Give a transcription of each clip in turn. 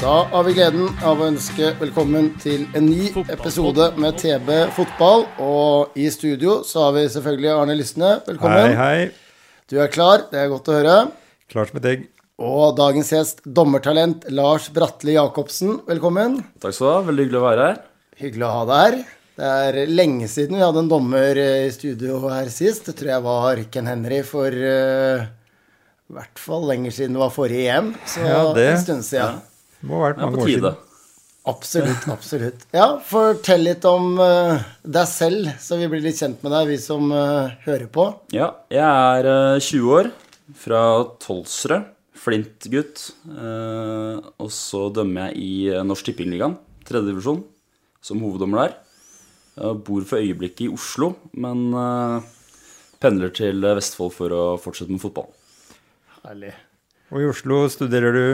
Da har vi gleden av å ønske velkommen til en ny episode med TB fotball. Og i studio så har vi selvfølgelig Arne Lysne. Velkommen. Hei, hei. Du er klar, det er godt å høre. Klar som et egg. Og dagens gjest, dommertalent Lars Bratli Jacobsen. Velkommen. Takk skal du ha. Veldig hyggelig å være her. Hyggelig å ha deg her. Det er lenge siden vi hadde en dommer eh, i studio her sist. Det tror jeg var Ken Henry for uh, i hvert fall lenger siden det var forrige EM. Så Ja, det- en stund siden. Må ha vært mange år siden. Absolutt, absolutt. Ja, fortell litt om uh, deg selv, så vi blir litt kjent med deg, vi som uh, hører på. Ja, jeg er uh, 20 år, fra Tolsrød. Flint-gutt. Eh, og så dømmer jeg i eh, Norsk Tippingligaen, tredjedivisjon, som hoveddommer der. Jeg bor for øyeblikket i Oslo, men eh, pendler til eh, Vestfold for å fortsette med fotball. Herlig. Og i Oslo studerer du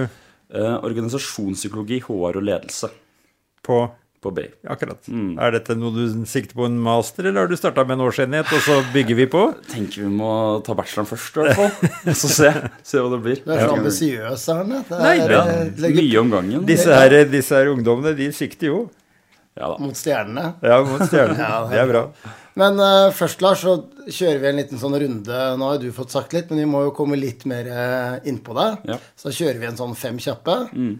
Eh, organisasjonspsykologi, HR og ledelse på på BI. Akkurat. Mm. Er dette noe du sikter på en master, eller har du starta med en årsenhet, og så bygger vi på? Tenker vi må ta bacheloren først, i hvert fall. Så se, se hva det blir. Du er så ambisiøs, Arne. Nei, er, Ja, legger mye om gangen. Disse her, disse her ungdommene, de sikter jo. Ja da. mot stjernene. Ja, mot stjernene. Ja, det det er bra. Men uh, først, Lars, så kjører vi en liten sånn runde. Nå har du fått sagt litt, men vi må jo komme litt mer uh, innpå deg. Ja. Så kjører vi en sånn fem kjappe. Mm.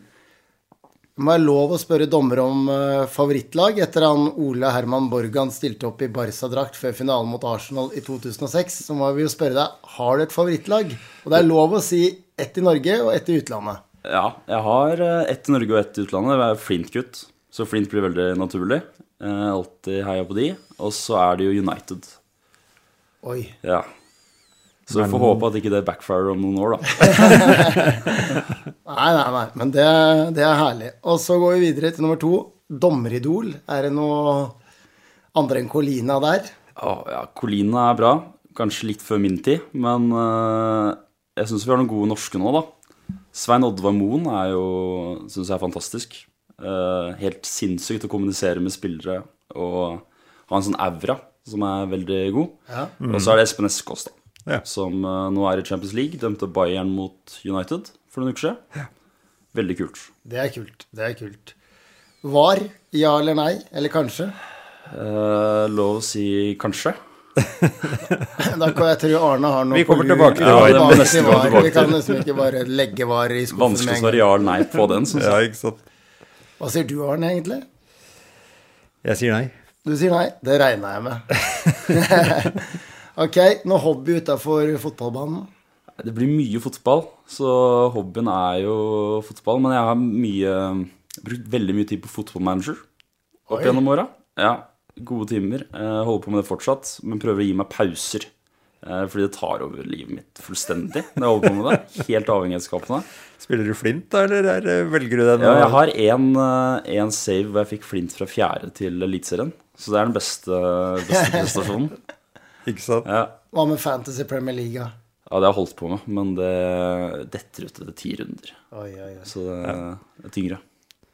må jeg lov å spørre dommer om uh, favorittlag etter han Ole Herman Borgan stilte opp i Barca-drakt før finalen mot Arsenal i 2006. Så må vi jo spørre deg har du et favorittlag. Og det er lov å si ett i Norge og ett i utlandet. Ja, jeg har ett i Norge og ett i utlandet. Jeg er Flint-gutt, så Flint blir veldig naturlig. Eh, alltid heia på de. Og så er det jo United. Oi. Ja. Så vi får håpe at ikke det backfirer om noen år, da. Nei, nei, nei. Men det, det er herlig. Og så går vi videre til nummer to. Dommeridol. Er det noe andre enn Colina der? Å, ja, Colina er bra. Kanskje litt før min tid, men uh, jeg syns vi har noen gode norske nå, da. Svein Oddvar Moen er jo, syns jeg er fantastisk. Eh, helt sinnssykt å kommunisere med spillere og ha en sånn aura som er veldig god. Ja. Og så er det Espen Eskås, da. Ja. Som uh, nå er i Champions League. Dømte Bayern mot United for noen uker siden. Veldig kult. Det er kult. Det er kult. Var? Ja eller nei? Eller kanskje? Uh, lov å si kanskje. Da kan jeg tro Arne har noe Vi kommer tilbake til Ja, var. det gå var. Vi kan nesten ikke bare legge var i skuffen Vanskelig å svare ja eller nei på den, syns Ja, ikke sant. Hva sier du, Arne, egentlig? Jeg sier nei. Du sier nei. Det regner jeg med. ok, noe hobby utafor fotballbanen? Det blir mye fotball, så hobbyen er jo fotball. Men jeg har mye, brukt veldig mye tid på fotballmanager opp Oi. gjennom åra. Ja, gode timer. Jeg holder på med det fortsatt, men prøver å gi meg pauser. Eh, Fordi det tar over livet mitt fullstendig når jeg holder på med det. Helt avhengighetsskapende. Spiller du flint, da, eller er, velger du den? Ja, jeg har én en save hvor jeg fikk flint fra fjerde til Eliteserien. Så det er den beste, beste prestasjonen. Ikke sant? Ja. Hva med Fantasy Premier League? ja, det har jeg holdt på med, men det detter ut etter ti runder. Oi, oi, oi. Så det er tyngre.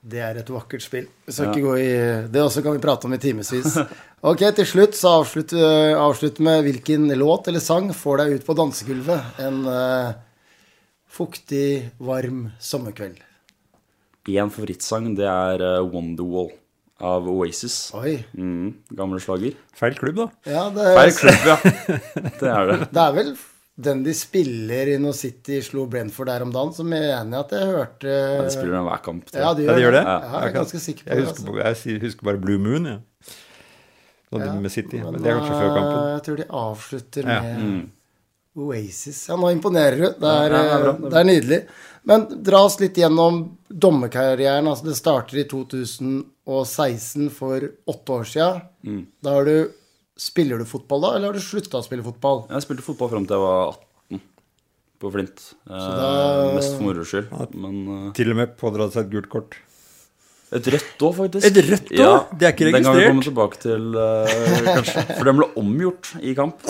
Det er et vakkert spill. Vi skal ikke gå i Det også kan vi prate om i timevis. Ok, til slutt så avslutt, vi avslutt med hvilken låt eller sang får deg ut på dansegulvet en uh, fuktig, varm sommerkveld. Én favorittsang, det er eh, Wonderwall av Oasis. Oi. Mm, gamle slager. Feil klubb, da. Ja, det, Feil klubb, ja. Det er det. det er vel den de spiller i når City slo Brentford der om dagen, så mener jeg at jeg hørte ja, De spiller den hver kamp. Ja, de de Ja, gjør de gjør det? Ja, jeg er ganske sikker på Jeg det. husker, Altså. jeg husker bare Blue Moon, jeg. Nå Ja, med City. Men Men, det er kanskje før kampen. Jeg tror de avslutter Ja. med Mm. Oasis. Ja, nå imponerer du. Det er, Ja, det er bra, eh, det er det er nydelig. Men dra oss litt gjennom dommerkarrieren. Altså, det starter i 2016 for åtte år siden. Mm. Da har du Spiller du fotball da, eller har du slutta å spille fotball? Jeg spilte fotball fram til jeg var 18 på Flint. Eh, da- Mest for moro skyld. Men eh, Til og med pådratt seg et gult kort. et rødt òg, faktisk. Et rødt ja, Det er ikke registrert? Den kan vi komme tilbake til, uh, kanskje. For den ble omgjort i kamp.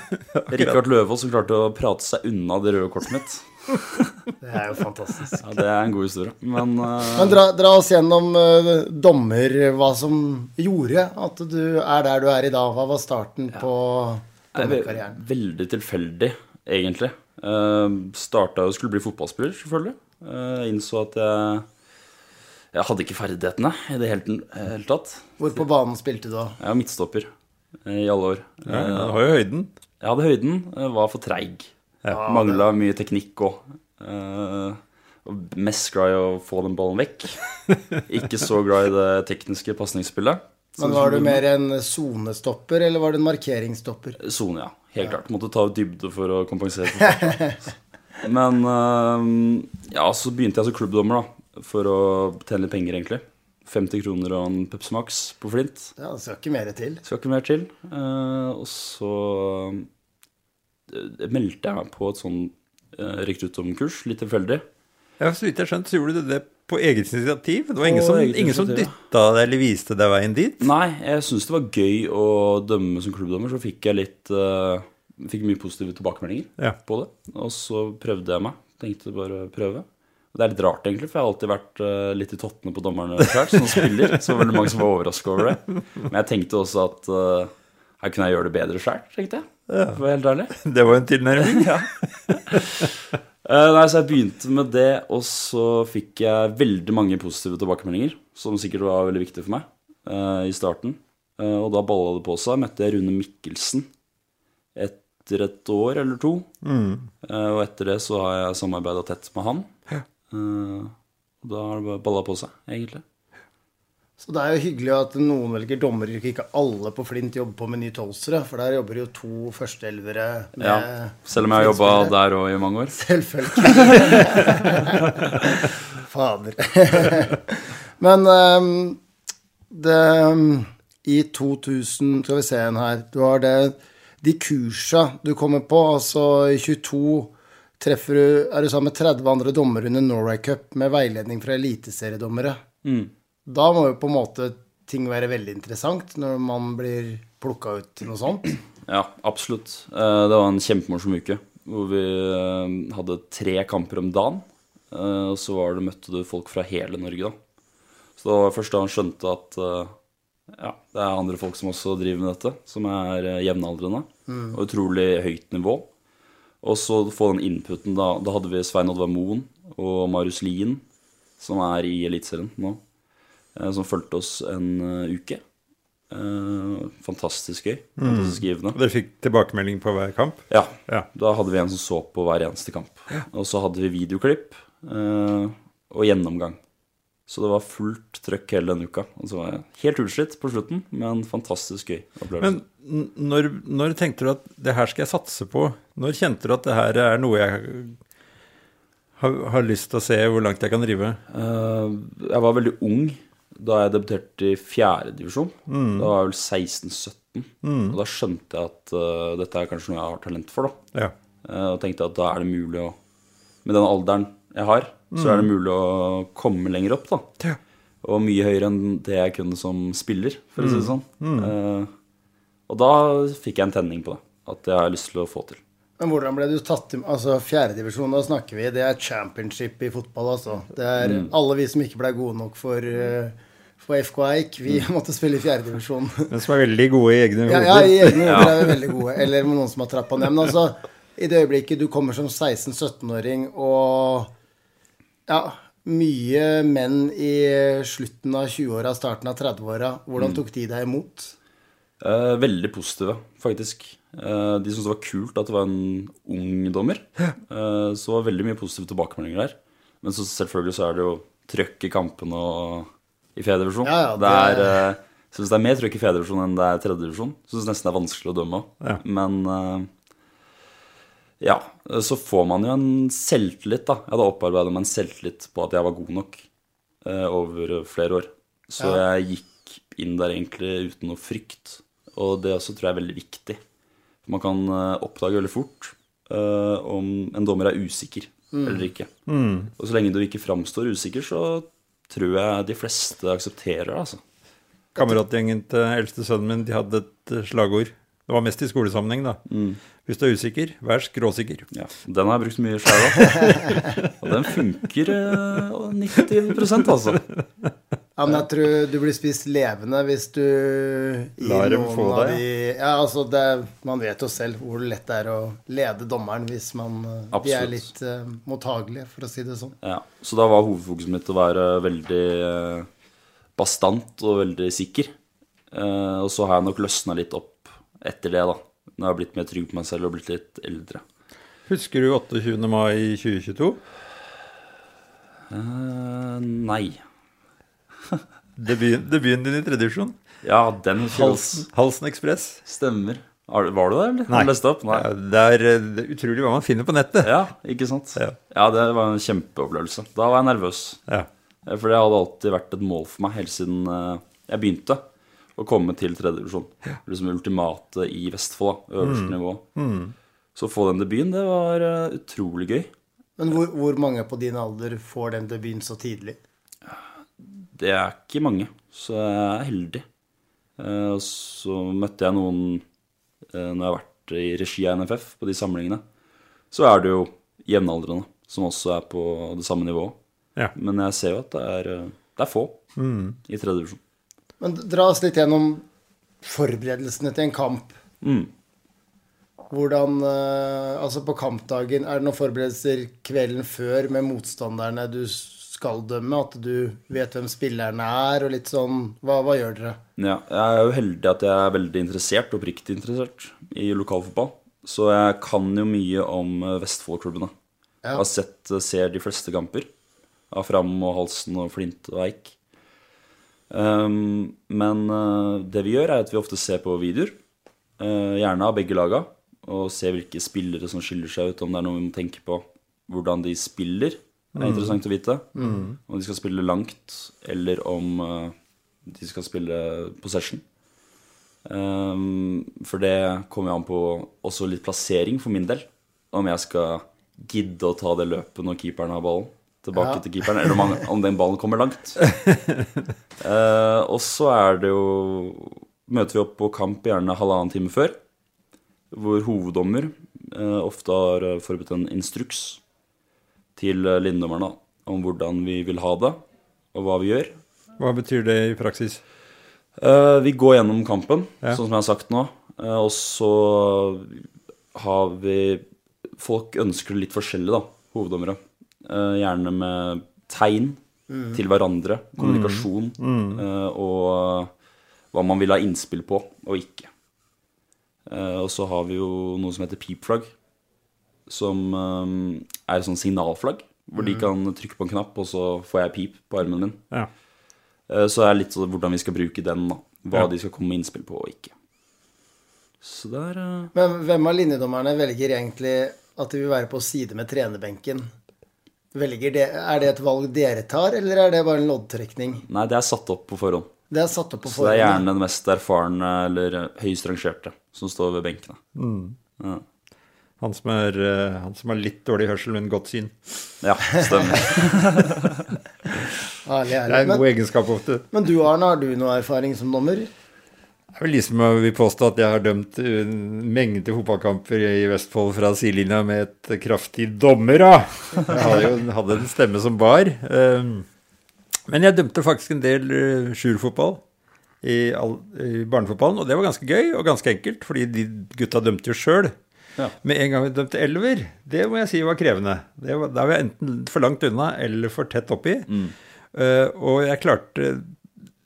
Rikard Løvaas som klarte å prate seg unna det røde kortet mitt. Det er jo fantastisk. Ja, Det er en god historie. Men, uh... Men dra, dra oss gjennom uh, dommer, hva som gjorde at du er der du er i dag. Hva var starten på det er dommerkarrieren? veldig tilfeldig, egentlig. Uh, starta jo skulle bli fotballspiller, selvfølgelig. Uh, innså at jeg Jeg hadde ikke ferdighetene i det hele, hele tatt. Hvor på banen spilte du da? Jeg var midtstopper eh, i alle år. Ja, du har jo høyden. Jeg hadde høyden, eh, var for treig. Mangla mye teknikk òg. mest glad i å få den ballen vekk. Ikke så glad i det tekniske pasningsspillet. Men Var du mer en sonestopper, eller var du en markeringsstopper? Sone, ja. Helt klart. Måtte ta ut dybde for å kompensere. for. Men eh, ja, så begynte jeg som klubbdommer, da. For å tjene litt penger, egentlig. 50 kroner og en Pepsi Max på Flint. Ja, Det skal ikke mer til. Skal ikke mer til. Eh, og så eh, meldte jeg meg på et sånn uh, rekruttomkurs, litt tilfeldig. Ja, Så vidt jeg skjønte, så gjorde du det på eget initiativ? Det var ingen som, ingen som dytta deg eller viste deg veien dit? Nei, jeg syntes det var gøy å dømme som klubbdommer, så fikk jeg litt uh, Fikk mye positive tilbakemeldinger Ja. på det. Og så prøvde jeg meg. Tenkte bare prøve. Og det er litt rart, egentlig, for jeg har alltid vært uh, litt i tottene på dommerne sjøl som spiller. Så var veldig mange som var overraska over det. Men jeg tenkte også at uh, her kunne jeg gjøre det bedre sjøl, tenkte jeg. For å være helt ærlig. Det var en tilnærming. ja. nei, så jeg begynte med det, og så fikk jeg veldig mange positive tilbakemeldinger, som sikkert var veldig viktig for meg eh, i starten. Eh, og da balla det på seg. Møtte jeg Rune Mikkelsen etter et år eller to. Eh, og etter det så har jeg samarbeida tett med han. Eh, og da har det bare balla på seg, egentlig. Så det er jo hyggelig at noen velger dommeryrket. Ikke alle på Flint jobber på med nye tolvsere. for der jobber jo to førsteelvere med Ja, selv om jeg har jobba der òg i mange år. Selvfølgelig. Fader. Men um, det um, I 2000 Skal vi se en her. Du har det De kursa du kommer på, altså i 22 treffer du Er du sammen med 30 andre dommere under Norway Cup med veiledning fra eliteseriedommere. Da må jo på en måte ting være veldig interessant når man blir plukka ut til noe sånt. Ja, absolutt. Eh, Det var en kjempemorsom uke hvor vi eh, hadde tre kamper om dagen. Eh, Og så var det, møtte du folk fra hele Norge, da. Så det var først da han skjønte at ja, det er andre folk som også driver med dette, som er jevnaldrende. Mm. Og utrolig høyt nivå. Og så få den inputen da. Da hadde vi Svein Oddvar Moen og Marius Lien, som er i Eliteserien nå, som fulgte oss en eh, uke. Eh, Fantastisk gøy. Fantastisk givende. Dere fikk tilbakemelding på hver kamp? Ja. Ja. Da hadde vi en som så på hver eneste kamp. Og så hadde vi videoklipp eh, og gjennomgang. Så det var fullt trøkk hele denne uka. Og så var jeg helt utslitt på slutten, men fantastisk gøy opplevelse. Men når, når tenkte du at det her skal jeg satse på? Når kjente du at det her er noe jeg har, har lyst til å se hvor langt jeg kan drive? Uh, jeg var veldig ung da jeg debuterte i fjerdedivisjon. Da var jeg vel 16-17. Og da skjønte jeg at uh, dette er kanskje noe jeg har talent for. da. Ja. Uh, Og tenkte at da er det mulig å Med den alderen jeg har, så er det mulig å komme lenger opp, da. Ja. Og mye høyere enn det jeg kunne som spiller, for å si det sånn. Uh, og da fikk jeg en tenning på det. At jeg har lyst til å få til. Men hvordan ble du tatt i Altså, fjerdedivisjon, da snakker vi Det er championship i fotball, altså. Det er alle vi som ikke ble gode nok for, eh, for FK Eik. Vi måtte spille i fjerdedivisjon. Men som er veldig gode i egne Ja, hoder. ja, i egne hoder er vi veldig gode. Eller med noen som har trappa ned. Men altså, i det øyeblikket du kommer som 16-17-åring og ja, mye menn i slutten av 20-åra, starten av 30-åra, hvordan tok de deg imot? Eh, veldig positive, faktisk. Eh, de syntes det var kult at det var en ung dommer. Eh, så det var veldig mye positive tilbakemeldinger der. Men så selvfølgelig så er det jo trøkk i kampene og i fjerdedivisjon. Ja, ja, det det er, Uh, eh, syns det er mer trøkk i fjerdedivisjon enn det er tredje divisjon. Syns nesten det er vanskelig å dømme òg. Ja. Men uh, ja, så får man jo en selvtillit, da. Jeg hadde opparbeida meg en selvtillit på at jeg var god nok uh, over flere år. Så jeg gikk inn der egentlig uten noe frykt Og det også tror jeg er veldig viktig. Man kan uh, oppdage veldig fort eh, om en dommer er usikker eller ikke. Og så lenge du ikke framstår usikker, så tror jeg de fleste aksepterer altså. Kameratgjengen til eldste sønnen min de hadde et eh, slagord. Det var mest i skolesammenheng, da. Hvis du er usikker, vær skråsikker. Ja, Den har jeg brukt mye sjøl. Og den funker eh, 90 altså. Ja, men jeg tror du blir spist levende hvis du Lar dem få deg, de- Ja, altså det, Man vet jo selv hvor lett det er å lede dommeren hvis man eh, de er litt uh, mottagelige, for å si det sånn. Ja, så da var hovedfokuset mitt å være veldig uh, bastant og veldig sikker. Uh, og så har jeg nok løsna litt opp etter det, da. Når jeg har blitt mer trygg på meg selv og blitt litt eldre. Husker du 28. mai 2022? Eh, nei. Debuten, debuten din i tredje divisjon? Ja, den. Halsen, Halsen Ekspress? Stemmer. Var du der, eller? Nei. Leste opp? Nei. Ja, Det er, eh, det er utrolig hva man finner på nettet. Ja, ikke sant? Ja. Ja, det var en kjempeopplevelse. Da var jeg nervøs. Ja. Eh, For det hadde alltid vært et mål for meg helt siden eh, jeg begynte å komme til tredje divisjon. Liksom ultimate i Vestfold, øverste mm. nivå. Så å få den debuten, det var utrolig gøy. Men hvor, hvor mange på din alder får den debuten så tidlig? Det er ikke mange, så jeg er heldig. Eh, Og så møtte jeg noen eh, når jeg har vært i regi av NFF på de samlingene. Så er det jo jevnaldrende som også er på det samme nivået. Ja. Men jeg ser jo at det er, eh, det er få i tredje divisjon. Men dra oss litt gjennom forberedelsene til en kamp. Mm. Hvordan Altså, på kampdagen, er det noen forberedelser kvelden før med motstanderne du skal dømme? At du vet hvem spillerne er, og litt sånn Hva, hva gjør dere? Ja, jeg er jo heldig at jeg er veldig interessert, oppriktig interessert, i lokalfotball. Så jeg kan jo mye om eh, Vestfold-klubbene. Ja. Har sett, eh, ser de fleste kamper. Av Fram og Halsen og Flint og Eik. Um, men eh, det vi gjør, er at vi ofte ser på videoer. Uh, gjerne av begge laga. Og ser hvilke spillere som skiller seg ut. Om det er noe vi må tenke på hvordan de spiller. Det er interessant å vite. Om de skal spille langt, eller om eh, de skal spille possession. Um, for det kommer jo an på også litt plassering for min del. Om jeg skal gidde å ta det løpet når keeperen har ballen tilbake Ja. til keeperen, eller om, han, om den ballen kommer langt. Uh, og så er det jo Møter vi opp på kamp gjerne halvannen time før, hvor hoveddommer uh, ofte har forberedt en instruks til linndommerne, linjedommerne om hvordan vi vil ha det, og hva vi gjør. Hva betyr det i praksis? Eh, vi går gjennom kampen, Ja. sånn som jeg har sagt nå. Eh, og så har vi Folk ønsker det litt forskjellig, da, hoveddommere. Eh, gjerne med tegn til hverandre, kommunikasjon, mm. og hva man vil ha innspill på og ikke. Eh, og så har vi jo noe som heter peepflagg, som eh, er et sånn signalflagg. Hvor de kan trykke på en knapp, og så får jeg pip på armen min. Ja. Så det er litt sånn hvordan vi skal bruke den, da. Hva Ja. de skal komme med innspill på og ikke. Så der er eh, Men hvem av linjedommerne velger egentlig at de vil være på side med trenerbenken? Velger det, er det et valg dere tar, eller er det bare en loddtrekning? Nei, det er satt opp på forhånd. Det er satt opp på Så det er gjerne den mest erfarne eller eh, høyest rangerte som står ved benkene. Ja. Han som, er, eh, han som har litt dårlig hørsel, men godt syn. ja, stemmer. Det er en god egenskap ofte. men du Arne, har du noe erfaring som dommer? Det er vel de som vil påstå at jeg har dømt en mengde fotballkamper i Vestfold fra sidelinja med et kraftig dommer, da. Jeg hadde jo hadde en stemme som bar. Um, Men jeg dømte faktisk en del skjulfotball i, all- i barnefotballen, og det var ganske gøy og ganske enkelt, fordi de gutta dømte jo sjøl. Ja. Med en gang vi dømte elver, det må jeg si var krevende. Det var, da var jeg enten for langt unna eller for tett oppi. Uh, og jeg klarte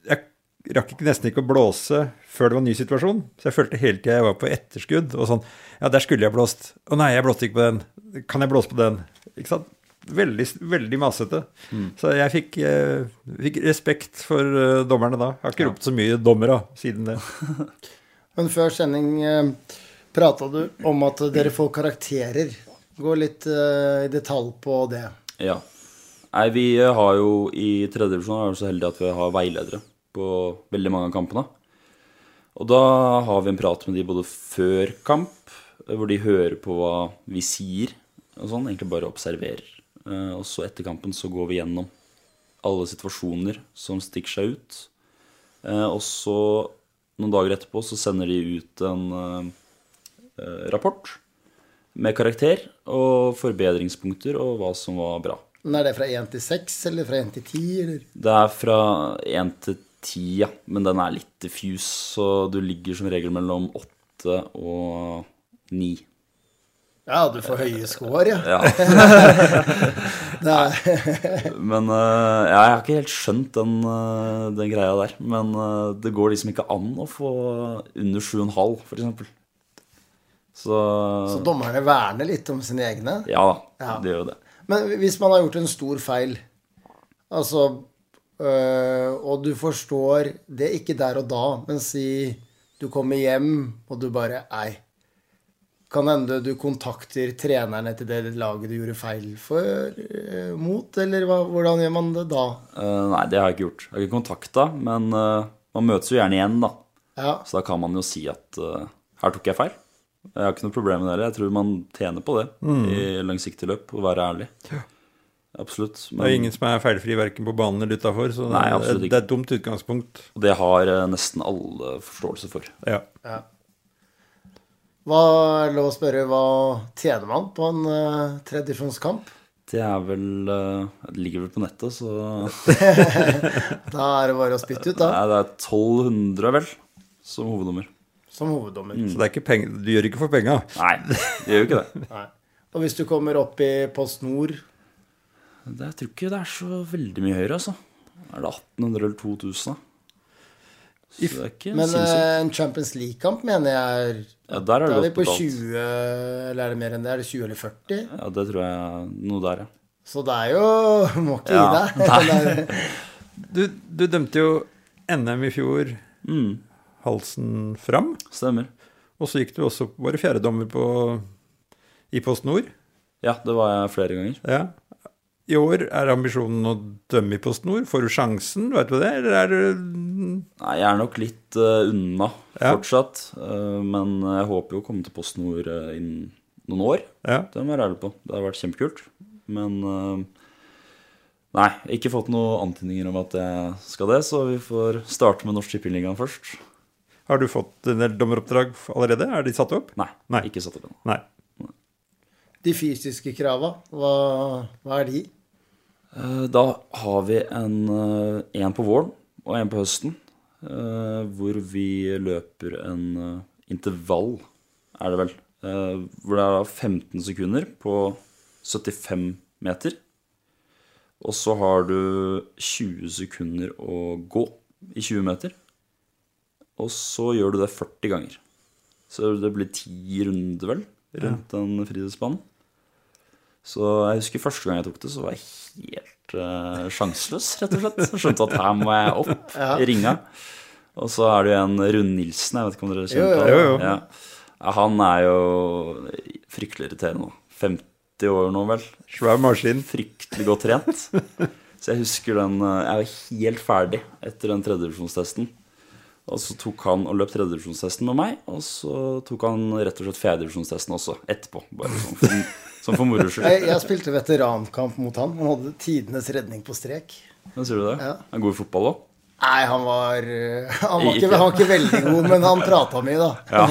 Jeg rakk ikke nesten ikke å blåse før det var en ny situasjon. Så jeg følte hele tida jeg var på etterskudd. Og sånn Ja, der skulle jeg blåst. Å nei, jeg blåste ikke på den. Kan jeg blåse på den? Ikke sant? Veldig, veldig masete. Så jeg fikk, eh, fikk respekt for eh, dommerne da. Jeg har ikke ropt så mye 'dommere' siden det. Men før sending eh, prata du om at dere får karakterer. Gå litt uh, i detalj på det. Ja. Nei, vi eh, har jo i tredje divisjon er vi så heldige at vi har veiledere på veldig mange av kampene. Og da har vi en prat med de både før kamp, eh, hvor de hører på hva vi sier, og sånn, egentlig bare observerer. Og så etter kampen så går vi gjennom alle situasjoner som stikker seg ut. Og så, noen dager etterpå, så sender de ut en rapport med karakter og forbedringspunkter og hva som var bra. Men er det fra 1 til 6, eller fra 1 til 10, eller? Det er fra 1 til 10, ja, men den er litt diffus, så du ligger som regel mellom 8 og 9. Ja, du får høye score, ja. Ja. Men eh, ja, jeg har ikke helt skjønt den, eh, den greia der. Men eh, det går liksom ikke an å få under 7,5, f.eks. Så, så dommerne verner litt om sine egne. ja da, Ja. det gjør jo det. Men hvis man har gjort en stor feil, altså øh, Og du forstår det ikke der og da, men si du kommer hjem, og du bare Nei. Kan hende du kontakter trenerne til det laget du gjorde feil for, øh, mot, eller hva, hvordan gjør man det da? Uh, nei, det har jeg ikke gjort. Jeg har ikke kontakta, men uh, man møtes jo gjerne igjen, da. Ja, Så da kan man jo si at uh, her tok jeg feil. Jeg har ikke noe problem med det. Jeg tror man tjener på det i langsiktig løp, å være ærlig. Absolutt. Det er ingen som er feilfri verken på banen eller utafor, så Nei, det, er, det er et dumt utgangspunkt. Og det har eh, nesten alle forståelse for. Ja. Hva er lov å spørre, hva tjener man på en uh, tredjevisjonskamp? Det er vel uh, Det ligger vel på nettet, så Da er det bare å spytte ut, da, Nei, det er 1200, vel, som hovednummer. Som hoveddommer. Mm. Så det er ikke penger, du gjør ikke for penga. Nei, det gjør jo ikke det. Nei. Og hvis du kommer opp i Post Nord det. Jeg tror ikke det er så veldig mye høyere, altså. Er det 1800 eller 2000, da? Så det er ikke Men sinnssykt. eh, en Champions League-kamp mener jeg er Ja, der er Da det er vi på betalt. 20 Eller er det mer enn det? Er det 20 eller 40? Ja, det tror jeg noe der, ja. Så det er jo Må ikke Ja, gi deg. Du, du dømte jo NM i fjor Mm, halsen fram, stemmer. og så gikk du også var du fjerdedommer i Post Nord. Ja, det var jeg flere ganger. Ja. I år er ambisjonen å dømme i Post Nord. Får du sjansen, veit du det? Eller er du Nei, jeg er nok litt uh, unna Ja. fortsatt. Uh, men jeg håper jo å komme til Post Nord uh, innen noen år. Ja. Det må jeg være ærlig på. Det har vært kjempekult. Men Nei, ikke fått noen antydninger om at jeg skal det, så vi får starte med Norsk Tippingligaen først. Har du fått en del dommeroppdrag allerede? Er de satt opp? Nei, Nei. ikke satt opp ennå. Nei. De fysiske krava, hva, hva er de? Eh, Da har vi en, eh, en på våren og en på høsten, eh, hvor vi løper en intervall, er det vel. eh, Hvor det er 15 sekunder på 75 meter. Og så har du 20 sekunder å gå i 20 meter. Og så gjør du det 40 ganger. Så det blir ti runder, vel, rundt den friidrettsbanen. Så jeg husker første gang jeg tok det, så var jeg helt uh, sjanseløs, rett og slett. Skjønte at her må jeg opp i ringa. Og så er det jo en Rune Nilsen, jeg vet ikke om dere kjenner jo. Ja. Ja, han er jo fryktelig irriterende nå. 50 år nå, vel. Svær maskin. Fryktelig godt trent. Så jeg husker den eh, Jeg var helt ferdig etter den tredjedivisjonstesten. Og så tok han og løp tredjedivisjonstesten med meg, og så tok han rett og slett fjerdedivisjonstesten også etterpå. Bare sånn for, sånn for moro skyld. Jeg, jeg spilte veterankamp mot han. Han hadde tidenes redning på strek. Men sier du det? Ja. Er god i fotball òg? Nei, han var, han var, ikke, han var ikke veldig god, men han prata mye, da. Ja.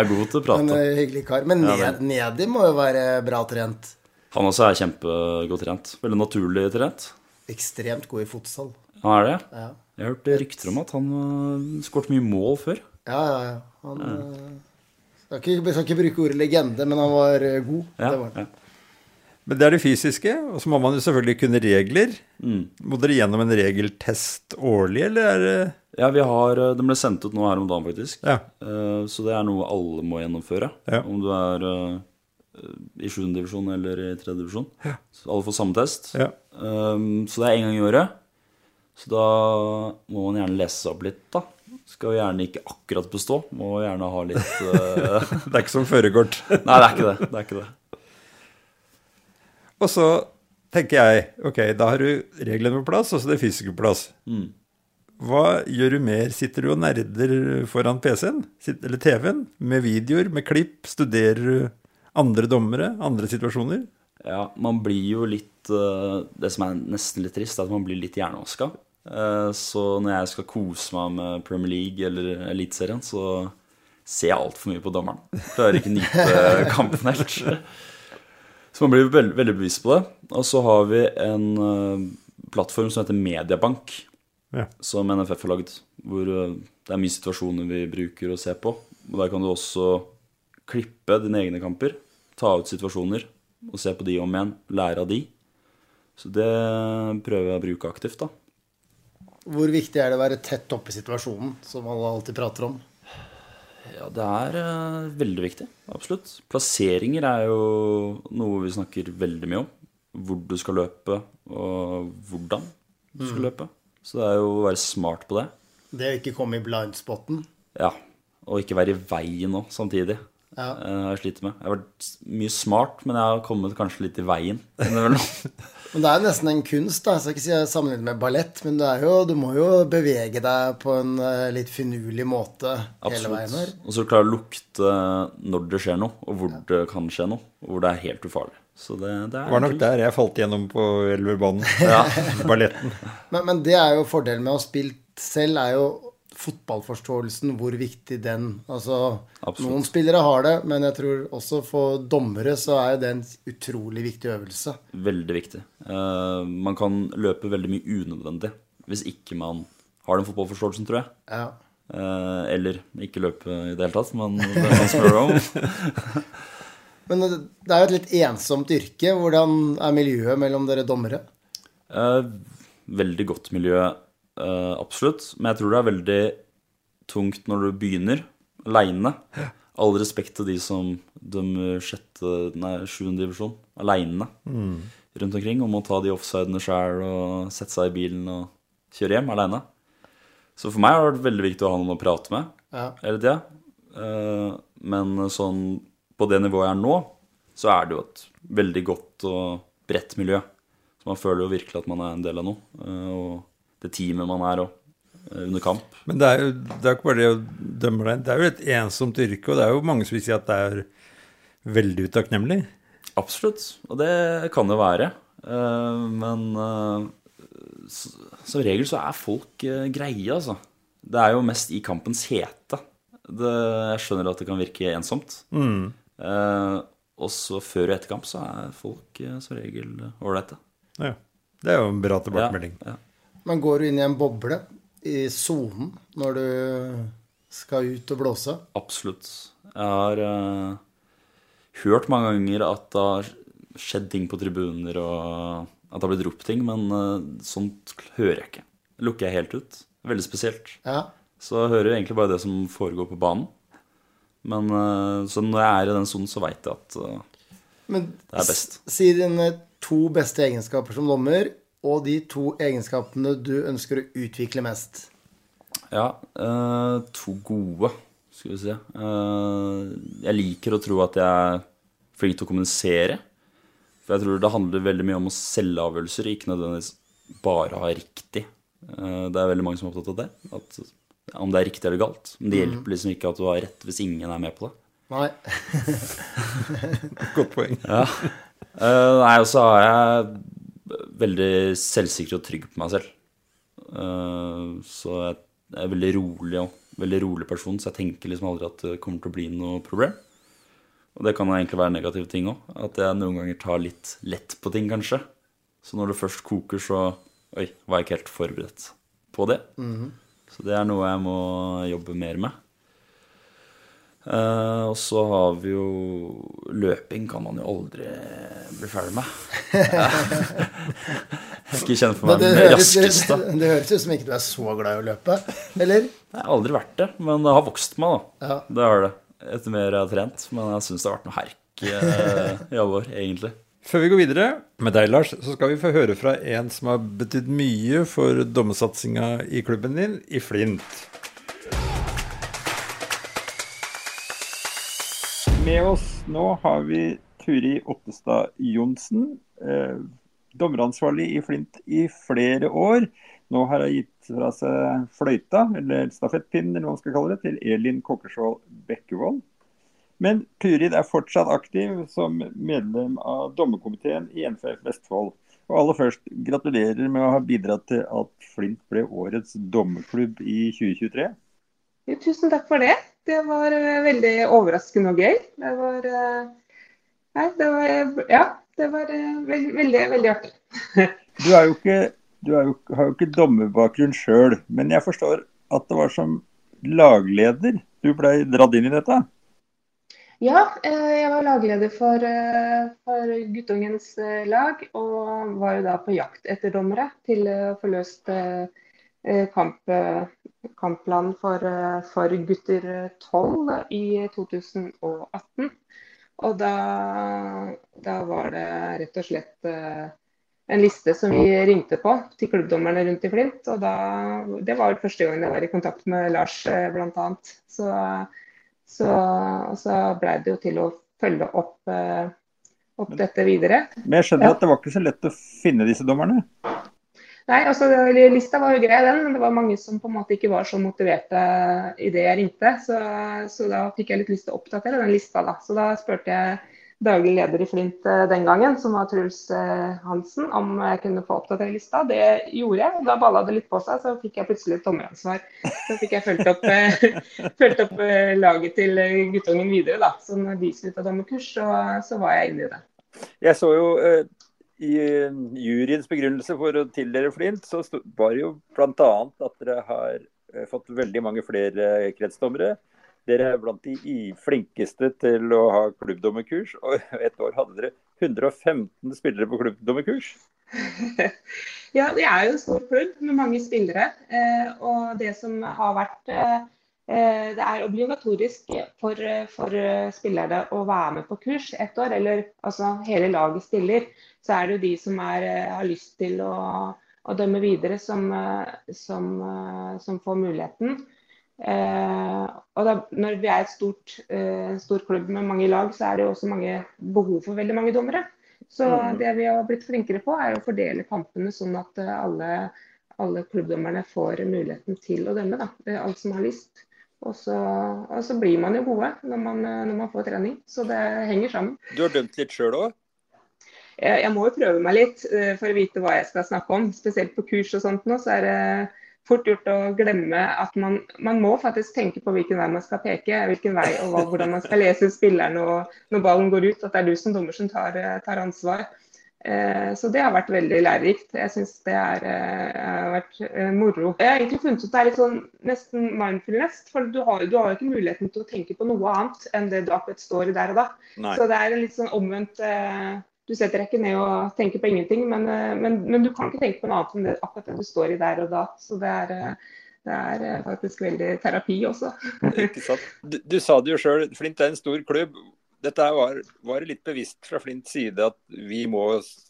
Er god til å prate. eh, hyggelig kar. Men ned, Nedi må jo være bra trent. Han også er kjempegodt trent. Veldig naturlig trent. Ekstremt god i fotsal. Han er det? Ja, Jeg har hørt rykter om at han uh, skåret mye mål før. ja, ja. ja. Han ja. skal, ikke, skal ikke bruke ordet legende, men han var eh, god. Ja, Det var han. ja. Men det er det fysiske, og så må man jo selvfølgelig kunne regler. Mm. Må dere gjennom en regeltest årlig, eller er det ja, vi har Den ble sendt ut nå her om dagen, faktisk. Ja. Uh, Så det er noe alle må gjennomføre. Ja. Om du er uh, i 7. divisjon eller i 3. divisjon. Så alle får samme test. ja. Um, så det er én gang i året. Så da må man gjerne lese seg opp litt, da. Skal jo gjerne ikke akkurat bestå. Må gjerne ha litt uh... Det er ikke som førerkort. Nei, det er ikke det. det, er ikke det. Og så tenker jeg ok, da har du reglene på plass, og så det fysiske på plass. Mm. hva gjør du mer? Sitter du og nerder foran PC-en eller TV-en med videoer, med klipp? Studerer du andre dommere, andre situasjoner? Ja, man blir jo litt eh, Det som er nesten litt trist, er at man blir litt hjernevaska. Eh, Så når jeg skal kose meg med Premier League eller Eliteserien, så ser jeg altfor mye på dommeren. Klarer ikke nyte kampen helt. Så man blir veldig, veldig bevisst på det. Og så har vi en eh, plattform som heter Mediabank, Ja. som NFF har lagd. Hvor eh, det er mye situasjoner vi bruker å se på. Og der kan du også klippe dine egne kamper. Ta ut situasjoner og se på de om igjen. Lære av de. Så det prøver jeg å bruke aktivt, da. Hvor viktig er det å være tett oppe i situasjonen, som alle alltid prater om? Ja, det er uh, veldig viktig. Absolutt. Plasseringer er jo noe vi snakker veldig mye om. Hvor du skal løpe, og hvordan du skal løpe. Så det er jo å være smart på det. Det å ikke komme i blindspotten. Ja. Og ikke være i veien nå samtidig. Ja. Uh, jeg slitt med. Jeg har vært mye smart, men jeg har kommet kanskje litt i veien. Men det er nesten en kunst, da. Jeg skal ikke si jeg sammenligner med ballett, men det er jo, du må jo bevege deg på en eh, litt finurlig måte hele veien her. Absolutt. Og så klare å lukte når det skjer noe, og hvor det kan skje noe. Og hvor det er helt ufarlig. Så det, det er Det var nok kult. der jeg falt gjennom på elverbanen. Ja. Balletten. Men, men det er jo fordelen med å ha spilt selv, er jo fotballforståelsen, hvor viktig den Altså, Absolutt. noen spillere har det, men jeg tror også for dommere så er det en utrolig viktig øvelse. Veldig viktig. Uh, man kan løpe veldig mye unødvendig hvis ikke man har den fotballforståelsen, tror jeg. Ja. Uh, eller ikke løpe i det hele tatt, men det er man som om. Men det det er jo et litt ensomt yrke. Hvordan er miljøet mellom dere dommere? Uh, veldig godt miljø, eh, absolutt. Men jeg tror det er veldig tungt når du begynner aleine. All respekt til de som dømmer sjette, nei, sjuende divisjon aleine rundt omkring. Om å ta de offsidene sjæl og sette seg i bilen og kjøre hjem aleine. Så for meg har det vært veldig viktig å ha noen å prate med Ja. hele tida. Uh, Men sånn på det nivået jeg er nå, så er det jo et veldig godt og bredt miljø. Så man føler jo virkelig at man er en del av noe. Uh, Og det teamet man er òg, under kamp. Men det er jo det er ikke bare det å dømme deg. Det er jo et ensomt yrke, og det er jo mange som vil si at det er veldig utakknemlig. Absolutt. Og det kan det være. Eh, Men eh, som regel så er folk eh, greie, altså. Det er jo mest i kampens hete. Det, jeg skjønner at det kan virke ensomt. Eh, også før og etter kamp så er folk eh, som regel ålreite. Ja. Det er jo en bra tilbakemelding. Ja, ja. Men går du inn i en boble i sonen når du skal ut og blåse? Absolutt. Jeg har uh, hørt mange ganger at det har skjedd ting på tribuner, og at det har blitt ropt ting, men uh, sånt hører jeg ikke. Lukker jeg helt ut. Veldig spesielt. Ja. Så jeg hører egentlig bare det som foregår på banen. Men uh, så når jeg er i den sonen, så veit jeg at Men Det er best. si dine to beste egenskaper som dommer, og de to egenskapene du ønsker å utvikle mest. Ja, eh, to gode, skal vi si. Eh, jeg liker å tro at jeg er flink til å kommunisere. For jeg tror det handler veldig mye om å selge avgjørelser, ikke nødvendigvis bare ha riktig. Eh, det er veldig mange som er opptatt av det. At, om det er riktig eller galt. Men det hjelper liksom ikke at du har rett hvis ingen er med på det. Nei. Godt poeng. Eh, nei, og så har jeg veldig selvsikker og trygg på meg selv. Eh, så jeg er veldig rolig òg. veldig rolig person, så jeg tenker liksom aldri at det kommer til å bli noe problem. Og det kan egentlig være negative ting òg. At jeg noen ganger tar litt lett på ting, kanskje. Så når det først koker, så Oi, var jeg ikke helt forberedt på det. Så det er noe jeg må jobbe mer med. Eh, og så har vi jo Løping kan man jo aldri bli ferdig med. Jeg skal ikke kjenne for meg det den raskeste. det, det høres ut som ikke du er så glad i å løpe, eller? Jeg har aldri vært det, men det har vokst på meg, da. Ja. Det har det. Etter mer jeg har trent. Men jeg syns det har vært noe herk eh, i alle år, egentlig. Før vi går videre med deg, Lars, så skal vi få høre fra en som har betydd mye for dommersatsinga i klubben din, i Flint. Med oss nå har vi Turi Ottestad Johnsen, eh, dommeransvarlig i Flint i flere år. Nå har hun gitt fra seg fløyta, eller stafettpinnen, eller hva man skal kalle det, til Elin Kokkersvold Bekkevold. Men Turid er fortsatt aktiv som medlem av dommerkomiteen i NFF Vestfold. Og aller først, gratulerer med å ha bidratt til at Flint ble årets dommerklubb i 2023. Tusen takk for det. Det var uh, veldig overraskende og gøy. Det var uh, Nei, det var Ja, det var uh, veldig, veldig artig. du jo ikke, du jo, har jo ikke dommerbakgrunn sjøl, men jeg forstår at det var som lagleder du ble dratt inn i dette? Ja, jeg var lagleder for, for guttungens lag, og var jo da på jakt etter dommere til å få løst kamp, kampplanen for, eh, for gutter 12 i 2018. Og da, da, var det rett og slett eh, en liste som vi ringte på til klubbdommerne rundt i Flint. Og da, det var første gang jeg var i kontakt med Lars eh, bl.a. Så, så, så blei det jo til å følge opp, opp dette videre. Men jeg skjønner ja. at det var ikke så lett å finne disse dommerne? Nei, altså Lista var jo grei, den, men det var mange som på en måte ikke var så motiverte i det jeg ringte. Så, så da fikk jeg litt lyst til å oppdatere den lista. da. Så da spurte jeg daglig leder i Flint eh, den gangen, som var Truls eh, Hansen, om jeg kunne få oppdatere lista. Det gjorde jeg, og da balla det litt på seg, så fikk jeg plutselig et dommeransvar. Så fikk jeg fulgt opp, eh, fulgt opp laget til guttungen videre, da. Så når de slutta ta dommerkurs, så, så var jeg inne i det. Jeg så jo i eh, juryens begrunnelse for å tildele Flint, så var det jo bl.a. at dere har eh, fått veldig mange flere kretsdommere. Dere er blant de flinkeste til å ha klubbdommerkurs, og et år hadde dere 115 spillere på klubbdommerkurs. ja, det er jo en stor klubb med mange spillere. Eh, og det som har vært Eh, det er obligatorisk for, for, spillerne å være med på kurs ett år, eller altså hele laget stiller. Så er det jo de som er, eh, har lyst til å, å dømme videre, som, eh, som, som får muligheten. Eh, og da, når vi er et stort, eh, stor klubb med mange lag, så er det jo også mange behov for veldig mange dommere. Så mm. det vi har blitt flinkere på, er å fordele kampene sånn at alle, alle klubbdommerne får muligheten til å dømme. Da. Alt som har lyst. Og så, og så, blir man jo gode når man, når man, får trening. Så det henger sammen. Du har dømt litt sjøl òg? Jeg, jeg, må jo prøve meg litt uh, for å vite hva jeg skal snakke om. Spesielt på kurs og sånt nå, så er det fort gjort å glemme at man, man må faktisk tenke på hvilken vei man skal peke. Hvilken vei og hvordan man skal lese spilleren og når ballen går ut. At det er du som dommer som tar, tar ansvar. Eh, så det har vært veldig lærerikt. Jeg syns det er, eh, har vært eh, moro. Jeg har egentlig funnet ut det er litt sånn nesten mindfulness. For du har, jo ikke muligheten til å tenke på noe annet enn det du akkurat står i der og da. Nei. Så det er litt sånn omvendt Du setter deg ikke ned og tenker på ingenting, men, men, men, du kan ikke tenke på noe annet enn det, akkurat det du står i der og da. Så det er det er faktisk veldig terapi også. Ikke sant. Du, du sa det jo sjøl, Flint er en stor klubb dette var, var litt bevisst fra Flints side at vi må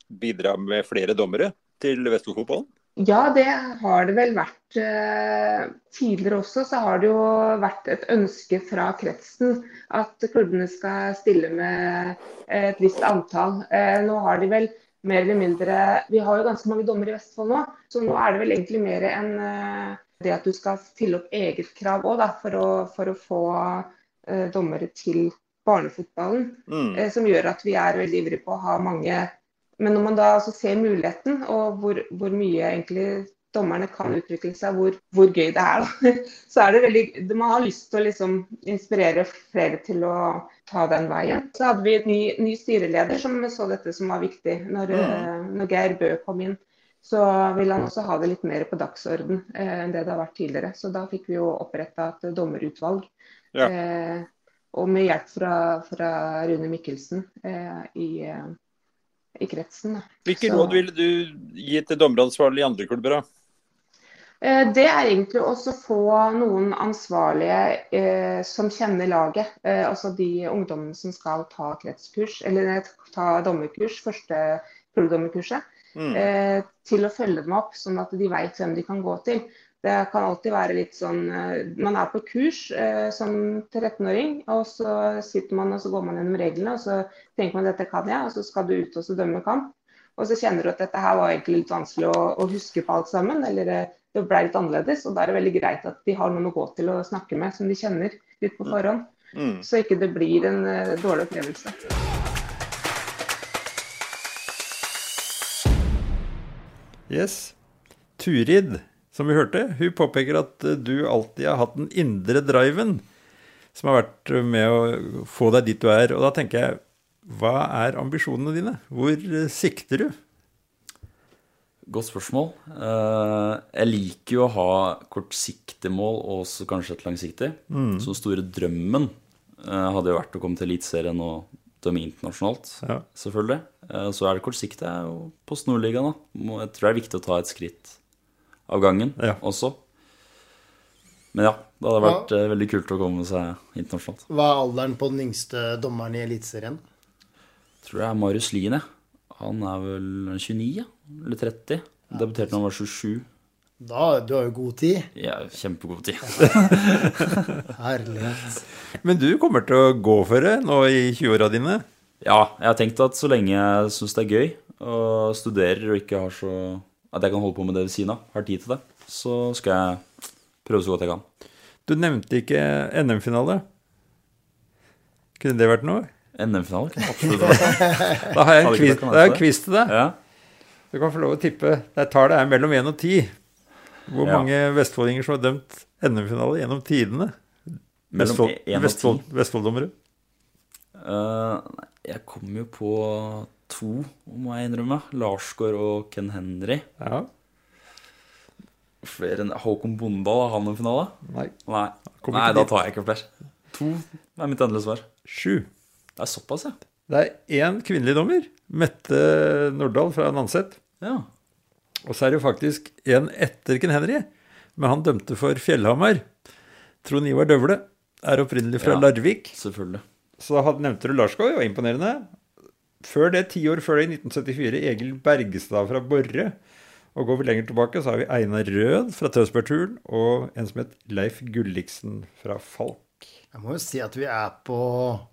bidra med flere dommere til Vestfoldfotballen? Ja, det har det vel vært. Eh, tidligere også så har det jo vært et ønske fra kretsen at klubbene skal stille med et visst antall. Eh, nå har de vel mer eller mindre Vi har jo ganske mange dommere i Vestfold nå, så nå er det vel egentlig mer enn eh, det at du skal stille opp eget krav òg, for, for, å få dommere til barnefotballen, mm. eh, som gjør at vi er veldig ivrige på å ha mange. Men når man da altså ser muligheten, og hvor, hvor, mye egentlig dommerne kan utvikle seg, hvor, hvor gøy det er, da, så er det veldig Man har lyst til å liksom inspirere flere til å ta den veien. Så hadde vi en ny, ny styreleder som så dette som var viktig. Når, mm. Eh, når Geir Bø kom inn, så vil han også ha det litt mer på dagsorden eh, enn det det har vært tidligere. Så da fikk vi jo oppretta et dommerutvalg. Ja. Eh, og med hjelp fra, fra Rune Mikkelsen eh, i, eh, i, kretsen. Hvilke råd ville du gi til dommeransvarlig i andre klubber? da? Eh, det er egentlig også å få noen ansvarlige eh, som kjenner laget. Eh, altså de ungdommene som skal ta kretskurs, eller ta dommerkurs, første klubbdommerkurset. Mm. Eh, til å følge dem opp, sånn at de vet hvem de kan gå til. Det kan alltid være litt sånn eh, Man er på kurs eh, som 13-åring, og så sitter man og så går man gjennom reglene, og så tenker man dette kan jeg, og så skal du ut og så dømme kamp. og så kjenner du at dette her var egentlig litt vanskelig å, å huske på alt sammen, eller eh, det ble litt annerledes. Og da er det veldig greit at de har noen å gå til og snakke med som de kjenner litt på forhånd. Mm. Så ikke det blir en uh, dårlig opplevelse. Yes. Turid, som vi hørte, hun påpeker at eh, du alltid har hatt den indre driven som har vært med å få deg dit du er. Og da tenker jeg, hva er ambisjonene dine? Hvor eh, sikter du? Godt spørsmål. Eh, jeg liker jo å ha kortsiktige mål og også kanskje et langsiktig. Mm. Så den store drømmen eh, hadde jo vært å komme til Eliteserien og dømme internasjonalt, Ja. selvfølgelig. Eh, Så er det kortsiktig jo Post Nordligaen, da. Jeg tror det er viktig å ta et skritt av gangen Ja. også. Men ja, det hadde vært ja. veldig kult å komme seg internasjonalt. Hva er alderen på den yngste dommeren i Eliteserien? Tror det er Marius Lien, jeg. Han er vel 29, ja? Eller 30. Debuterte da han var 27. Da, du har jo god tid. Ja, kjempegod tid. Herlighet. Men du kommer til å gå for det nå i 20-åra dine? Ja, jeg har tenkt at så lenge jeg syns det er gøy, og studerer og ikke har så At jeg kan holde på med det ved siden av, har tid til det, så skal jeg prøve så godt jeg kan. Du nevnte ikke NM-finale. Kunne det vært noe? NM-finale kan absolutt være. Da har jeg en quiz, en quiz til deg. Ja. Du kan få lov å tippe. Der tallet er mellom 1 og 10. Hvor Ja. mange vestfoldinger som har dømt NM-finale gjennom tidene? Mellom Vestfold, 1 og Vestfold, 10. Vestfold-dommere. Eh, jeg kom jo på to, må jeg innrømme. Larsgaard og Ken Henry. Ja. Flere enn Håkon Bondal, har han en finale? Nei. Nei, Nei da tar jeg ikke flere. To er mitt endelige svar. Sju. Det er såpass, ja. Det er én kvinnelig dommer. Mette Nordahl fra Nanset. ja. Og så er det jo faktisk en etter Ken Henry. Men han dømte for Fjellhamar. Trond Ivar Døvle er opprinnelig fra Ja. Larvik. Selvfølgelig. Så da nevnte du Larsgaard, det var imponerende. Før det, ti år før det, i 1974, Egil Bergestad fra Borre. Og går vi lenger tilbake, så har vi Einar Rød fra Tønsbergturen og en som het Leif Gulliksen fra Falk. Jeg må jo si at vi er på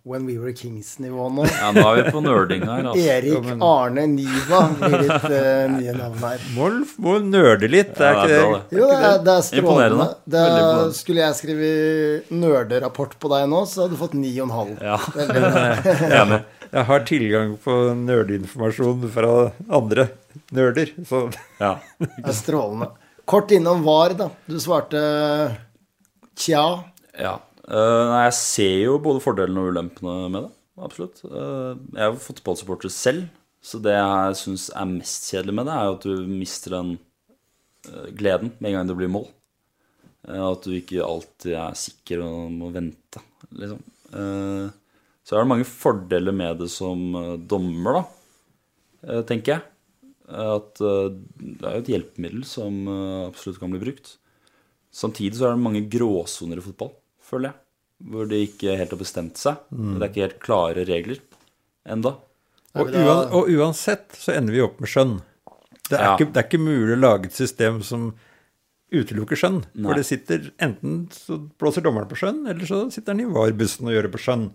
When We Were Kings-nivå nå. Ja, nå er vi på nerding her, altså. Erik Ja, men- Arne Niva blir litt uh, nye navn her. Må, må nerde litt, det er Ja, ikke det er. Jo, det er, det er strålende. Imponerende. Det er, skulle jeg skrive nerderapport på deg nå, så hadde du fått 9,5. Ja, enig. Jeg har tilgang på nerdeinformasjon fra andre nerder, så Ja. Det er strålende. Kort innom VAR, da. Du svarte tja. ja. Eh, nei, jeg ser jo både fordelene og ulempene med det. Absolutt. Eh, jeg er jo fotballsupporter selv, så det jeg syns er mest kjedelig med det, er jo at du mister den eh, gleden med en gang det blir mål. Eh, at du ikke alltid er sikker og må vente, liksom. Eh, så er det mange fordeler med det som eh, dommer, da, eh, tenker jeg. At eh, det er jo et hjelpemiddel som absolutt kan bli brukt. Samtidig så er det mange gråsoner i fotball, føler jeg. Hvor de ikke helt har bestemt seg. Det er ikke helt klare regler enda. og, uan, og uansett så ender vi opp med skjønn. Det er, Ja. ikke, det er ikke mulig å lage et system som utelukker skjønn. Nei. For det sitter enten så blåser dommeren på skjønn, eller så sitter han i VAR-bussen og gjør det på skjønn.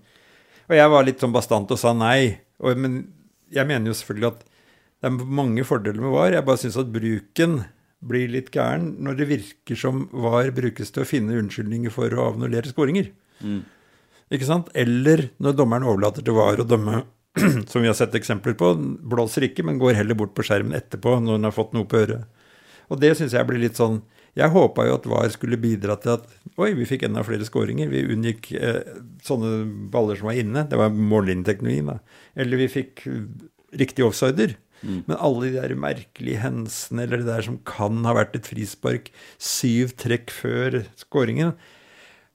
Og jeg var litt sånn bastant og sa nei. Og, men jeg mener jo selvfølgelig at det er mange fordeler med VAR. Jeg bare syns at bruken blir litt gæren når det virker som VAR brukes til å finne unnskyldninger for å avnullere skåringer. Ikke sant? Eller når dommeren overlater til VAR å dømme, som vi har sett eksempler på, blåser ikke, men går heller bort på skjermen etterpå når den har fått noe på øret. Og det syns jeg blir litt sånn Jeg håpa jo at VAR skulle bidra til at oi, vi fikk enda flere skåringer. Vi unngikk eh, sånne baller som var inne. Det var mållinjeteknologien, da. Eller vi fikk riktig riktige offsider. Men alle de der merkelige hensene eller det der som kan ha vært et frispark syv trekk før skåringen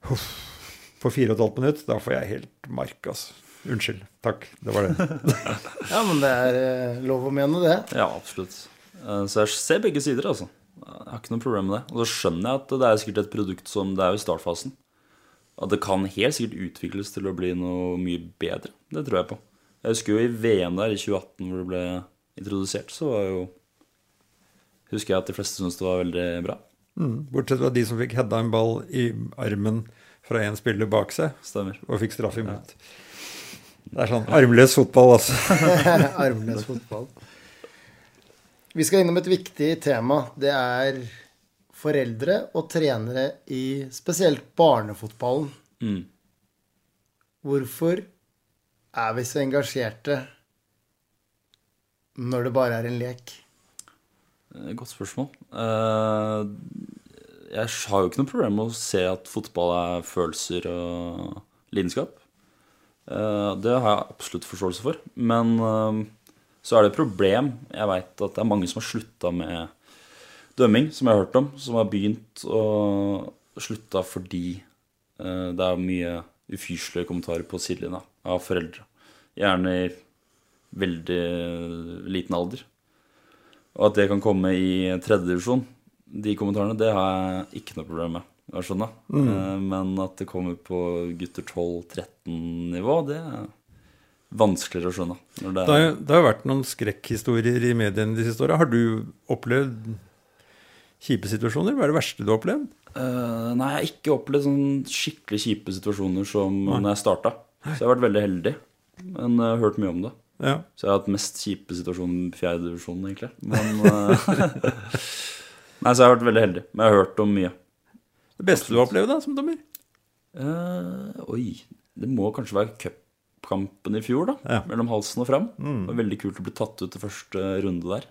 På fire og et halvt minutt, da får jeg helt mark, altså. Unnskyld. Takk. Det var det. Ja, men det er eh, lov å mene det. Ja, absolutt. Eh, Så jeg ser begge sider, altså. Jeg har ikke noe problem med det. Og så skjønner jeg at det er sikkert et produkt som det er jo i startfasen. At det kan helt sikkert utvikles til å bli noe mye bedre. Det tror jeg på. Jeg husker jo i VM der i 2018 hvor det ble introdusert, så var jo Husker jeg at de fleste syntes det var veldig bra. Mm. Bortsett fra de som fikk hedda en ball i armen fra en spiller bak seg, Stemmer. og fikk straff imot. Det er sånn armløs fotball, altså. Armløs fotball. Vi skal innom et viktig tema. Det er foreldre og trenere i spesielt barnefotballen. Mm. Hvorfor er vi så engasjerte når det bare er en lek? Eh, Godt spørsmål. Eh, Jeg har jo ikke noe problem med å se at fotball er følelser og lidenskap. Eh, Det har jeg absolutt forståelse for. Men så er det et problem. Jeg veit at det er mange som har slutta med dømming, som jeg har hørt om. Som har begynt å slutta fordi eh, det er mye ufyselige kommentarer på sidelinja av foreldre. Gjerne i veldig liten alder. Og at det kan komme i tredjedivisjon, de kommentarene, det har jeg ikke noe problem med. å skjønne. Eh, Men at det kommer på gutter 12-13-nivå, det vanskeligere å skjønne. Det er, det har vært noen skrekkhistorier i mediene de siste åra. Har du opplevd kjipe situasjoner? Hva er det verste du har opplevd? Uh, nei, jeg har ikke opplevd sånn skikkelig kjipe situasjoner som når jeg starta. Så jeg har vært veldig heldig. Men jeg har hørt mye om det. Ja. Så jeg har hatt mest kjipe situasjoner i fjerde divisjon, egentlig. Men eh, Nei, så jeg har vært veldig heldig. Men jeg har hørt om mye. Det beste du har opplevd da, som dommer? Uh, oi. Det må kanskje være cupkampen i fjor, da. Ja. Mellom halsen og fram. Det var veldig kult å bli tatt ut til første runde der.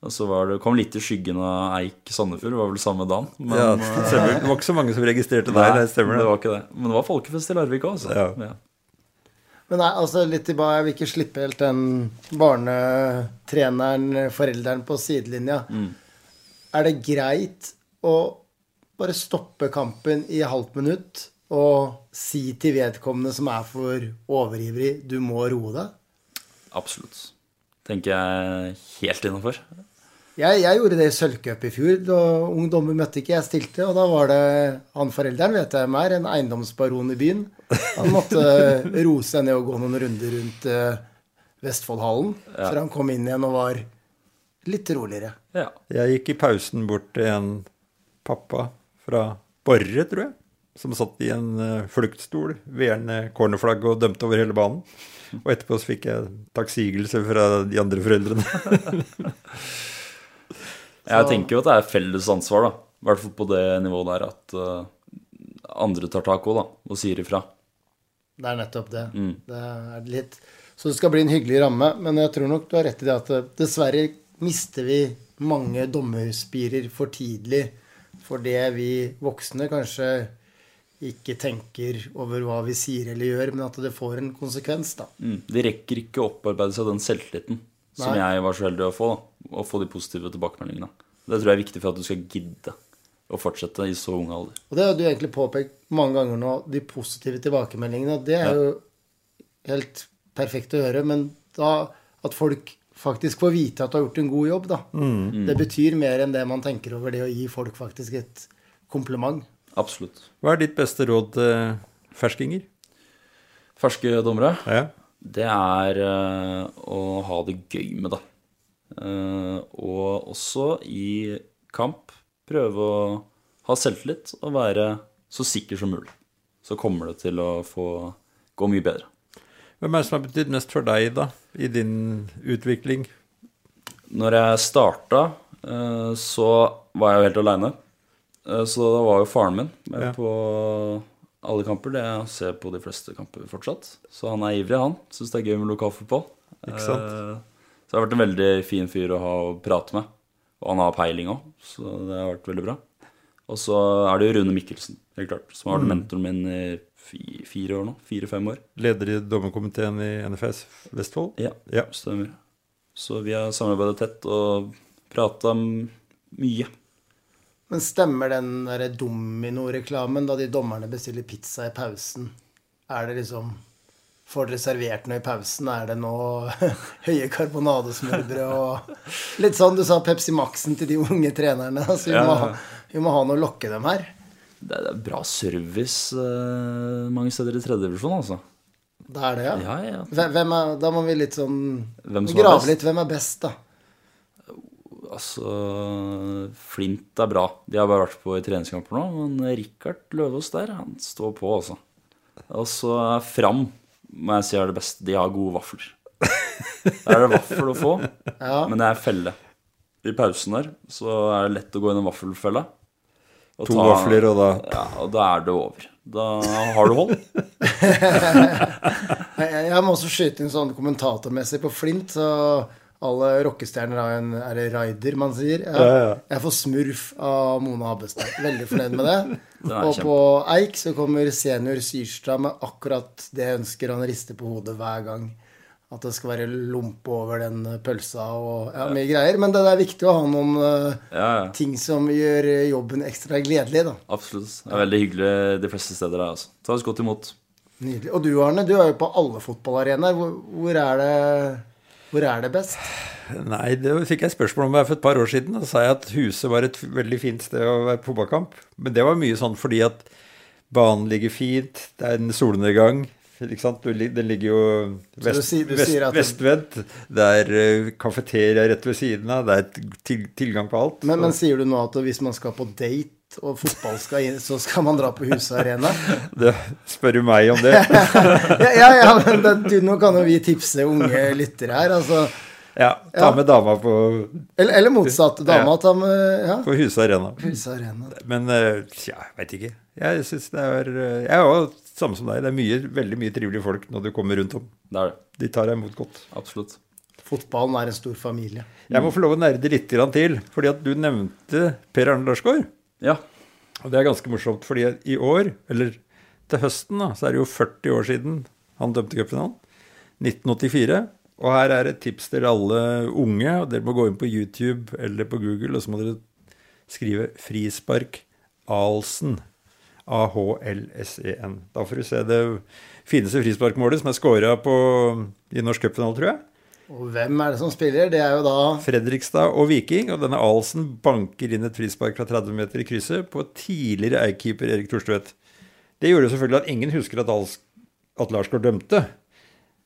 Og så var det, kom litt i skyggen av Eik Sandefjord, det var vel samme dagen. Men, ja, eh, det stemmer. Det var ikke så mange som registrerte deg. Det stemmer det det. var ikke det. Men det var folkefest i Larvik òg, altså. Ja. Ja. Men nei, altså litt tilbake, jeg vil ikke slippe helt den barnetreneren, forelderen på sidelinja. Er det greit å bare stoppe kampen i halvt minutt og si til vedkommende som er for overivrig, du må roe deg? Absolutt. Tenker jeg helt innafor. Jeg, jeg gjorde det i Sølvcup i fjor. Da ung dommer møtte ikke, jeg stilte. Og da var det han forelderen, vet jeg hvem er, en eiendomsbaron i byen. Han måtte roe seg ned og gå noen runder rundt Vestfoldhallen. Vestfoldhallen før han kom inn igjen og var litt roligere. Ja. Jeg gikk i pausen bort til en pappa fra Borre, tror jeg, som satt i en eh, fluktstol, vedende cornerflagg og dømte over hele banen. Og etterpå så fikk jeg takksigelse fra de andre foreldrene. Jeg tenker jo at det er felles ansvar, da. I hvert fall på det nivået der at uh, andre tar tak òg, da, og sier ifra. Det er nettopp det. det er litt, så det skal bli en hyggelig ramme. Men jeg tror nok du har rett i det at eh, dessverre mister vi mange dommerspirer for tidlig for det vi voksne kanskje ikke tenker over hva vi sier eller gjør, men at det får en konsekvens, da. Mm. De rekker ikke å opparbeide seg den selvtilliten som Nei. jeg var så heldig å få. da, Å få de positive tilbakemeldingene. Det tror jeg er viktig for at du skal gidde å fortsette i så ung alder. Og det har du egentlig påpekt mange ganger nå, de positive tilbakemeldingene. Det er jo helt perfekt å høre, men da at folk faktisk får vite at du har gjort en god jobb, da. Det betyr mer enn det man tenker over det å gi folk faktisk et kompliment. Absolutt. Hva er ditt beste råd til ferskinger? Ferske dommere, Ja. det er eh, å ha det gøy med det. Eh, og også i kamp prøve å ha selvtillit og være så sikker som mulig. Så kommer det til å få gå mye bedre. Hvem er det som har betydd mest for deg, da, i din utvikling? Når jeg starta, eh, så var jeg jo helt aleine. Så da var jo faren min med Ja. på alle kamper. Det jeg ser på de fleste kamper fortsatt. Så han er ivrig, han. Syns det er gøy med lokalfotball. Ikke sant? Eh, Så det har vært en veldig fin fyr å ha å prate med. Og han har peiling òg, så det har vært veldig bra. Og så er det jo Rune Mikkelsen, helt klart, som har vært mentoren min i fire år nå. Fire-fem år. Leder i dommerkomiteen i NFS Vestfold? Ja, Ja. stemmer. Så vi har samarbeidet tett og prata mye. Men stemmer den derre dominoreklamen da de dommerne bestiller pizza i pausen? Er det liksom Får dere servert noe i pausen? Er det noe høye karbonadesmørbrød og Litt sånn du sa Pepsi Max-en til de unge trenerne. Altså, vi, Ja, må, vi må ha noe å lokke dem her. Det er, det er bra service eh, mange steder i tredjedivisjon, altså. Det er det, ja. Ja, ja. Hvem er, da må vi litt sånn Grave litt. Hvem er best, da? Altså Flint er bra. De har bare vært på i treningskamper nå. Men Rikard Løvaas der, han står på, altså. Og så Fram, må jeg si er det beste. De har gode vafler. Der er det vaffel å få, Ja. men det er felle. i pausen der, så er det lett å gå inn i vaffelfella. Og To vafler, og da Ja, og da er det over. Da har du hold. Jeg, jeg må også skyte inn sånn kommentatormessig på Flint, så alle rockestjerner har en Er det raider man sier? Jeg, Ja, ja. Jeg får smurf av Mona Abbestad. Veldig fornøyd med det. Og på Eik så kommer senior Syrstad med akkurat det jeg ønsker. Han rister på hodet hver gang. At det skal være lompe over den pølsa og ja, mye greier. Men det er viktig å ha noen ja. ting som gjør jobben ekstra gledelig, da. Absolutt. Det er veldig hyggelig de fleste steder her. Altså. Tas godt imot. Nydelig. Og du Arne, du er jo på alle fotballarenaer. Hvor, hvor, er det- hvor er det best? Nei, det fikk jeg spørsmål om for et par år siden. Da sa jeg at huset var et veldig fint sted å være fotballkamp. Men det var mye sånn fordi at banen ligger fint, det er en solnedgang. Ikke sant? Den ligger jo du vest, sier- du vest, sier vestvendt. Det er uh, kafeteria rett ved siden av. Det er til, tilgang på alt. Men, men sier du nå at hvis man skal på date og fotball skal inn, så skal man dra på Huset Arena? det, spør du meg om det? Ja, ja, ja men det, du, nå kan jo vi tipse unge lyttere her. Altså, Ja, ta Ja. med dama på, eller, eller motsatt. Dama ta med ja, på Huset Arena. Huset Arena. Men eh, tja, jeg veit ikke. Jeg syns det er eh, Jeg er jo samme som deg. Det er mye, veldig mye trivelige folk når du kommer rundt om. Det er det. De tar deg imot godt. Absolutt. Fotballen er en stor familie. Jeg må få lov å nerde litt til, fordi at du nevnte Per Arne Larsgaard. Ja. Og det er ganske morsomt, fordi i år, eller til høsten, da, så er det jo 40 år siden han dømte cupfinalen. 1984. Og her er et tips til alle unge. og Dere må gå inn på YouTube eller på Google, og så må dere skrive 'frispark Ahlsen'. A-H-L-S-E-N. Da får du se det fineste frisparkmålet som er scora i norsk cupfinale, tror jeg. Og hvem er det som spiller? Det er jo da Fredrikstad og Viking, og denne Ahlsen banker inn et frispark fra 30 meter i krysset på tidligere eierkeeper Erik Thorstvedt. Det gjorde jo selvfølgelig at ingen husker at, Ahls- at Larsgaard dømte.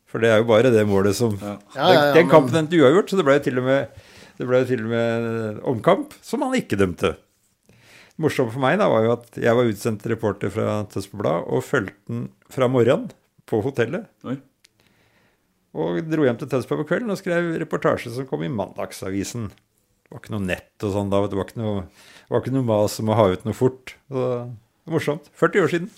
For det er jo bare det målet som Ja, ja, ja, Den, den men- kampen endte uavgjort, så det ble jo til og med det ble til og med omkamp som han ikke dømte. Det morsomme for meg da var jo at jeg var utsendt reporter fra Tønsberg Blad og fulgte den fra morgenen på hotellet. Oi. Og dro hjem til Tønsberg på kvelden og skrev reportasje som kom i Mandagsavisen. Det var ikke noe nett og sånn da. Det var ikke noe, det var ikke noe mas om å ha ut noe fort. Så det var morsomt. 40 år siden.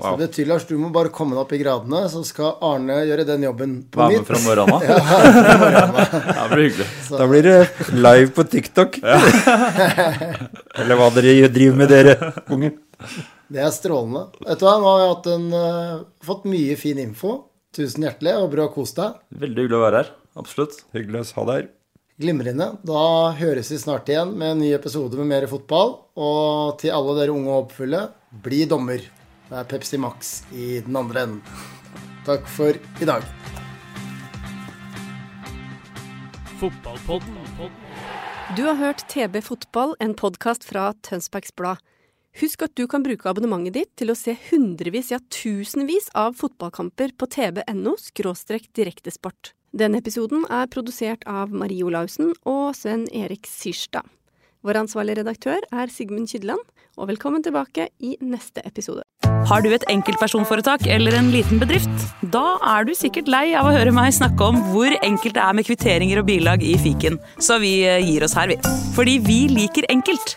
Så det betyr, Lars, du må bare komme deg opp i gradene, så skal Arne gjøre den jobben på Være med fra morgenen av. Ja, det blir hyggelig. Da blir det live på TikTok. Eller hva dere driver med, dere unge. Det er strålende. Vet du hva, nå har vi hatt en, uh, fått mye fin info. Tusen hjertelig, og bra kos deg. Veldig hyggelig å være her. Absolutt. Hyggelig å ha deg her. Glimrende. Da høres vi snart igjen med en ny episode med mer fotball. Og til alle dere unge og oppfulle, bli dommer. Det er Pepsi Max i den andre enden. Takk for i dag. Du har hørt TB Fotball, en podkast fra Tønsbergs Blad. Husk at du kan bruke abonnementet ditt til å se hundrevis, ja tusenvis av fotballkamper på tb.no – direktesport. Denne episoden er produsert av Marie Olaussen og Sven Erik Syrstad. Vår ansvarlige redaktør er Sigmund Kydland, og velkommen tilbake i neste episode. Har du et enkeltpersonforetak eller en liten bedrift? Da er du sikkert lei av å høre meg snakke om hvor enkelt det er med kvitteringer og bilag i fiken, så vi eh, gir oss her, vi. Fordi vi liker enkelt.